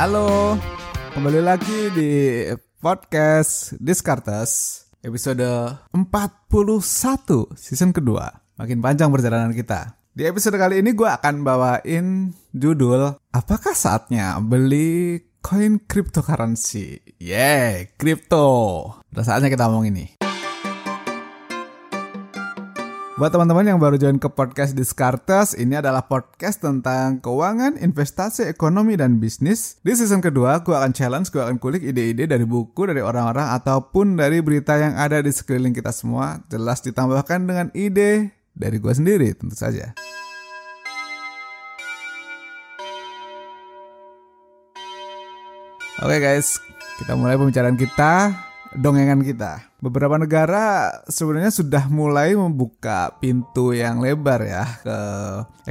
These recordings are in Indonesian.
Halo, kembali lagi di podcast Discartes episode 41 season kedua. Makin panjang perjalanan kita. Di episode kali ini gue akan bawain judul Apakah saatnya beli koin cryptocurrency? Yeah, crypto. Udah saatnya kita ngomong ini. Buat teman-teman yang baru join ke podcast Discartes, ini adalah podcast tentang keuangan, investasi, ekonomi, dan bisnis. Di season kedua, gue akan challenge, gue akan kulik ide-ide dari buku, dari orang-orang, ataupun dari berita yang ada di sekeliling kita semua. Jelas ditambahkan dengan ide dari gue sendiri, tentu saja. Oke okay guys, kita mulai pembicaraan kita, dongengan kita beberapa negara sebenarnya sudah mulai membuka pintu yang lebar ya ke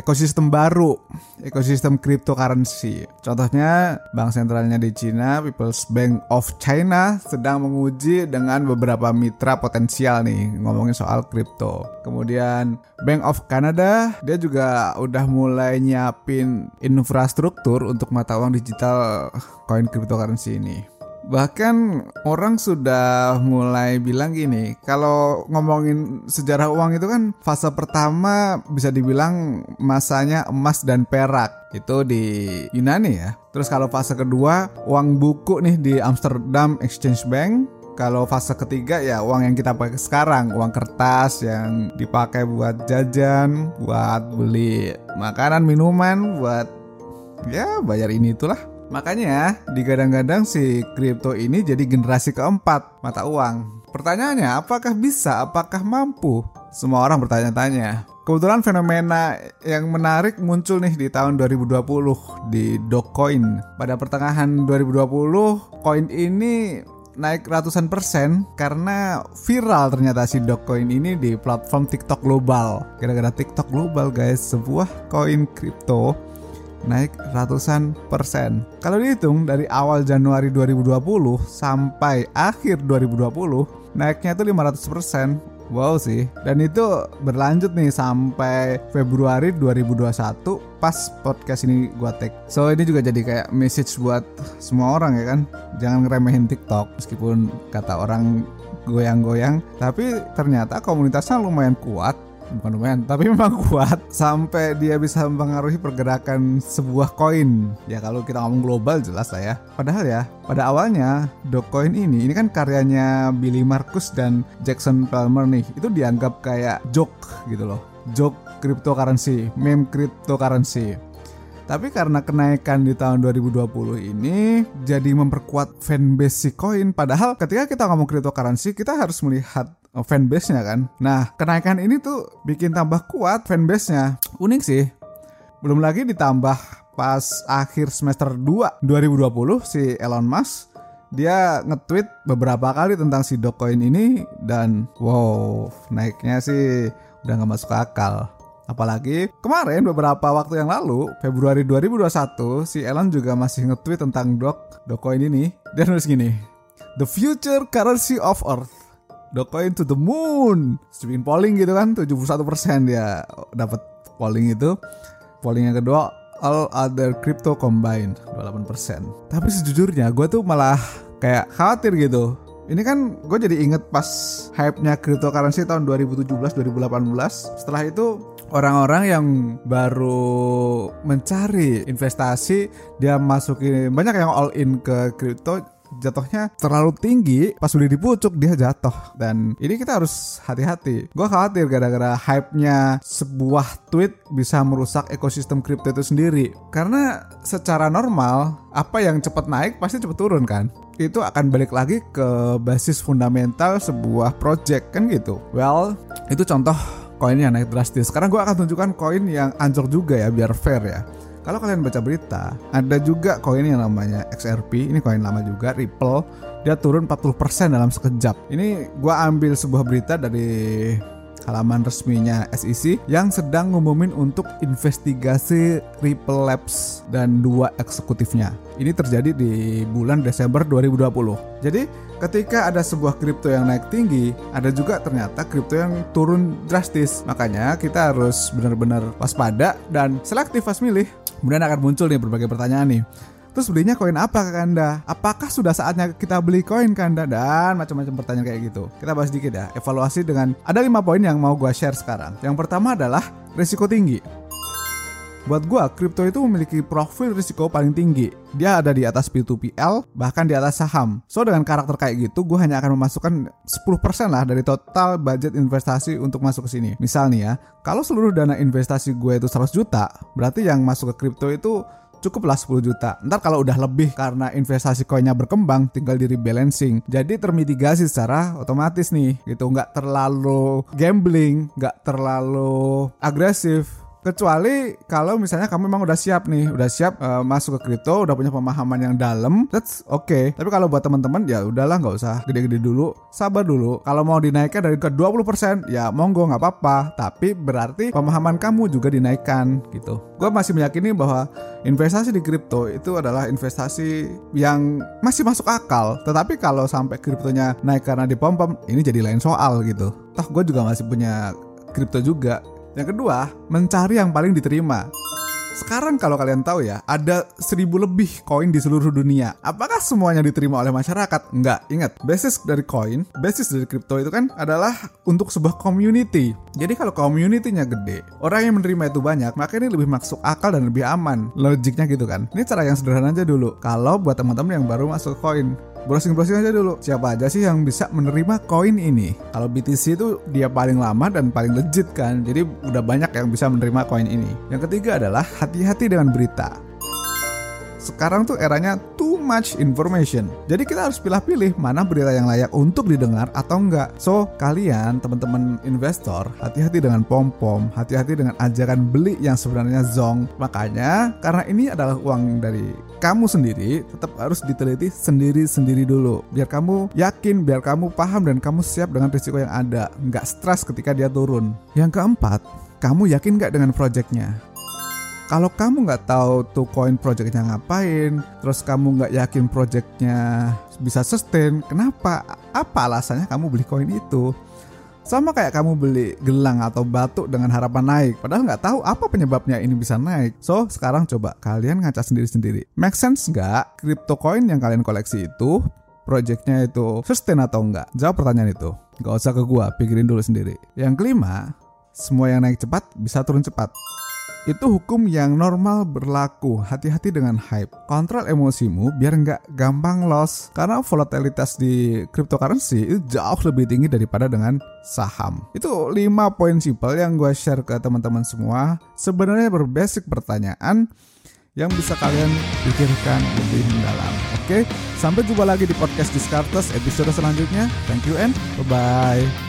ekosistem baru, ekosistem cryptocurrency. Contohnya bank sentralnya di China, People's Bank of China sedang menguji dengan beberapa mitra potensial nih ngomongin soal kripto. Kemudian Bank of Canada dia juga udah mulai nyiapin infrastruktur untuk mata uang digital koin cryptocurrency ini. Bahkan orang sudah mulai bilang gini, kalau ngomongin sejarah uang itu kan fase pertama bisa dibilang masanya emas dan perak. Itu di Yunani ya. Terus kalau fase kedua uang buku nih di Amsterdam Exchange Bank kalau fase ketiga ya uang yang kita pakai sekarang, uang kertas yang dipakai buat jajan, buat beli makanan, minuman, buat ya bayar ini itulah. Makanya digadang-gadang si kripto ini jadi generasi keempat mata uang. Pertanyaannya, apakah bisa? Apakah mampu? Semua orang bertanya-tanya. Kebetulan fenomena yang menarik muncul nih di tahun 2020 di Dogecoin. Pada pertengahan 2020, koin ini naik ratusan persen karena viral ternyata si Dogecoin ini di platform TikTok global. Gara-gara TikTok global guys, sebuah koin kripto naik ratusan persen. Kalau dihitung dari awal Januari 2020 sampai akhir 2020, naiknya itu 500 persen. Wow sih. Dan itu berlanjut nih sampai Februari 2021 pas podcast ini gua take. So ini juga jadi kayak message buat semua orang ya kan. Jangan ngeremehin TikTok meskipun kata orang goyang-goyang, tapi ternyata komunitasnya lumayan kuat bukan lumayan tapi memang kuat sampai dia bisa mempengaruhi pergerakan sebuah koin. Ya kalau kita ngomong global jelas lah ya. Padahal ya pada awalnya Dogecoin ini ini kan karyanya Billy Marcus dan Jackson Palmer nih itu dianggap kayak joke gitu loh. Joke cryptocurrency meme cryptocurrency tapi karena kenaikan di tahun 2020 ini jadi memperkuat fanbase si koin. Padahal ketika kita ngomong cryptocurrency, kita harus melihat Oh, fanbase-nya kan. Nah, kenaikan ini tuh bikin tambah kuat fanbase-nya. Unik sih. Belum lagi ditambah pas akhir semester 2 2020 si Elon Musk dia nge-tweet beberapa kali tentang si Dogecoin ini dan wow, naiknya sih udah gak masuk akal. Apalagi kemarin beberapa waktu yang lalu, Februari 2021, si Elon juga masih nge-tweet tentang Dog Dogecoin ini. Dia nulis gini, The future currency of Earth Dogecoin to the moon. Bikin polling gitu kan 71% dia dapat polling itu. Polling yang kedua all other crypto combined 28%. Tapi sejujurnya gue tuh malah kayak khawatir gitu. Ini kan gue jadi inget pas hype-nya cryptocurrency tahun 2017-2018. Setelah itu orang-orang yang baru mencari investasi dia masukin banyak yang all in ke crypto jatuhnya terlalu tinggi pas udah dipucuk dia jatuh. Dan ini kita harus hati-hati. Gue khawatir gara-gara hype-nya sebuah tweet bisa merusak ekosistem kripto itu sendiri. Karena secara normal apa yang cepat naik pasti cepat turun kan? Itu akan balik lagi ke basis fundamental sebuah project kan gitu. Well itu contoh koin yang naik drastis. Sekarang gue akan tunjukkan koin yang ancur juga ya biar fair ya. Kalau kalian baca berita, ada juga koin yang namanya XRP, ini koin lama juga, Ripple, dia turun 40% dalam sekejap. Ini gua ambil sebuah berita dari halaman resminya SEC yang sedang ngumumin untuk investigasi Ripple Labs dan dua eksekutifnya. Ini terjadi di bulan Desember 2020. Jadi ketika ada sebuah kripto yang naik tinggi, ada juga ternyata kripto yang turun drastis. Makanya kita harus benar-benar waspada dan selektif pas milih. Kemudian akan muncul nih berbagai pertanyaan nih. Terus belinya koin apa Kanda? Apakah sudah saatnya kita beli koin Kanda? Dan macam-macam pertanyaan kayak gitu. Kita bahas sedikit ya. Evaluasi dengan ada lima poin yang mau gue share sekarang. Yang pertama adalah risiko tinggi. Buat gue, kripto itu memiliki profil risiko paling tinggi. Dia ada di atas P2PL, bahkan di atas saham. So, dengan karakter kayak gitu, gue hanya akan memasukkan 10% lah dari total budget investasi untuk masuk ke sini. Misal nih ya, kalau seluruh dana investasi gue itu 100 juta, berarti yang masuk ke kripto itu cukuplah 10 juta. Ntar kalau udah lebih karena investasi koinnya berkembang, tinggal di rebalancing. Jadi termitigasi secara otomatis nih, gitu. Nggak terlalu gambling, nggak terlalu agresif kecuali kalau misalnya kamu memang udah siap nih udah siap uh, masuk ke kripto udah punya pemahaman yang dalam that's oke okay. tapi kalau buat teman-teman ya udahlah nggak usah gede-gede dulu sabar dulu. Kalau mau dinaikkan dari ke 20% ya monggo nggak apa-apa. Tapi berarti pemahaman kamu juga dinaikkan gitu. Gue masih meyakini bahwa investasi di kripto itu adalah investasi yang masih masuk akal. Tetapi kalau sampai kriptonya naik karena dipom-pom ini jadi lain soal gitu. Toh gue juga masih punya kripto juga yang kedua, mencari yang paling diterima. Sekarang kalau kalian tahu ya, ada seribu lebih koin di seluruh dunia. Apakah semuanya diterima oleh masyarakat? Enggak. Ingat, basis dari koin, basis dari kripto itu kan adalah untuk sebuah community. Jadi kalau community-nya gede, orang yang menerima itu banyak, maka ini lebih masuk akal dan lebih aman. Logiknya gitu kan. Ini cara yang sederhana aja dulu. Kalau buat teman-teman yang baru masuk koin, browsing-browsing aja dulu. Siapa aja sih yang bisa menerima koin ini? Kalau BTC itu dia paling lama dan paling legit kan. Jadi udah banyak yang bisa menerima koin ini. Yang ketiga adalah hati-hati dengan berita sekarang tuh eranya too much information. Jadi kita harus pilih-pilih mana berita yang layak untuk didengar atau enggak. So, kalian teman-teman investor, hati-hati dengan pom-pom, hati-hati dengan ajaran beli yang sebenarnya zong. Makanya, karena ini adalah uang dari kamu sendiri, tetap harus diteliti sendiri-sendiri dulu. Biar kamu yakin, biar kamu paham dan kamu siap dengan risiko yang ada. Nggak stres ketika dia turun. Yang keempat, kamu yakin nggak dengan projectnya? Kalau kamu nggak tahu tuh koin projectnya ngapain, terus kamu nggak yakin projectnya bisa sustain, kenapa? Apa alasannya kamu beli koin itu? Sama kayak kamu beli gelang atau batu dengan harapan naik, padahal nggak tahu apa penyebabnya ini bisa naik. So, sekarang coba kalian ngaca sendiri-sendiri. Make sense nggak crypto coin yang kalian koleksi itu projectnya itu sustain atau enggak? Jawab pertanyaan itu. Gak usah ke gua, pikirin dulu sendiri. Yang kelima, semua yang naik cepat bisa turun cepat. Itu hukum yang normal berlaku. Hati-hati dengan hype. Kontrol emosimu biar nggak gampang loss. Karena volatilitas di cryptocurrency itu jauh lebih tinggi daripada dengan saham. Itu 5 poin simple yang gue share ke teman-teman semua. Sebenarnya berbasic pertanyaan yang bisa kalian pikirkan lebih mendalam. Oke, sampai jumpa lagi di podcast Discartes episode selanjutnya. Thank you and bye-bye.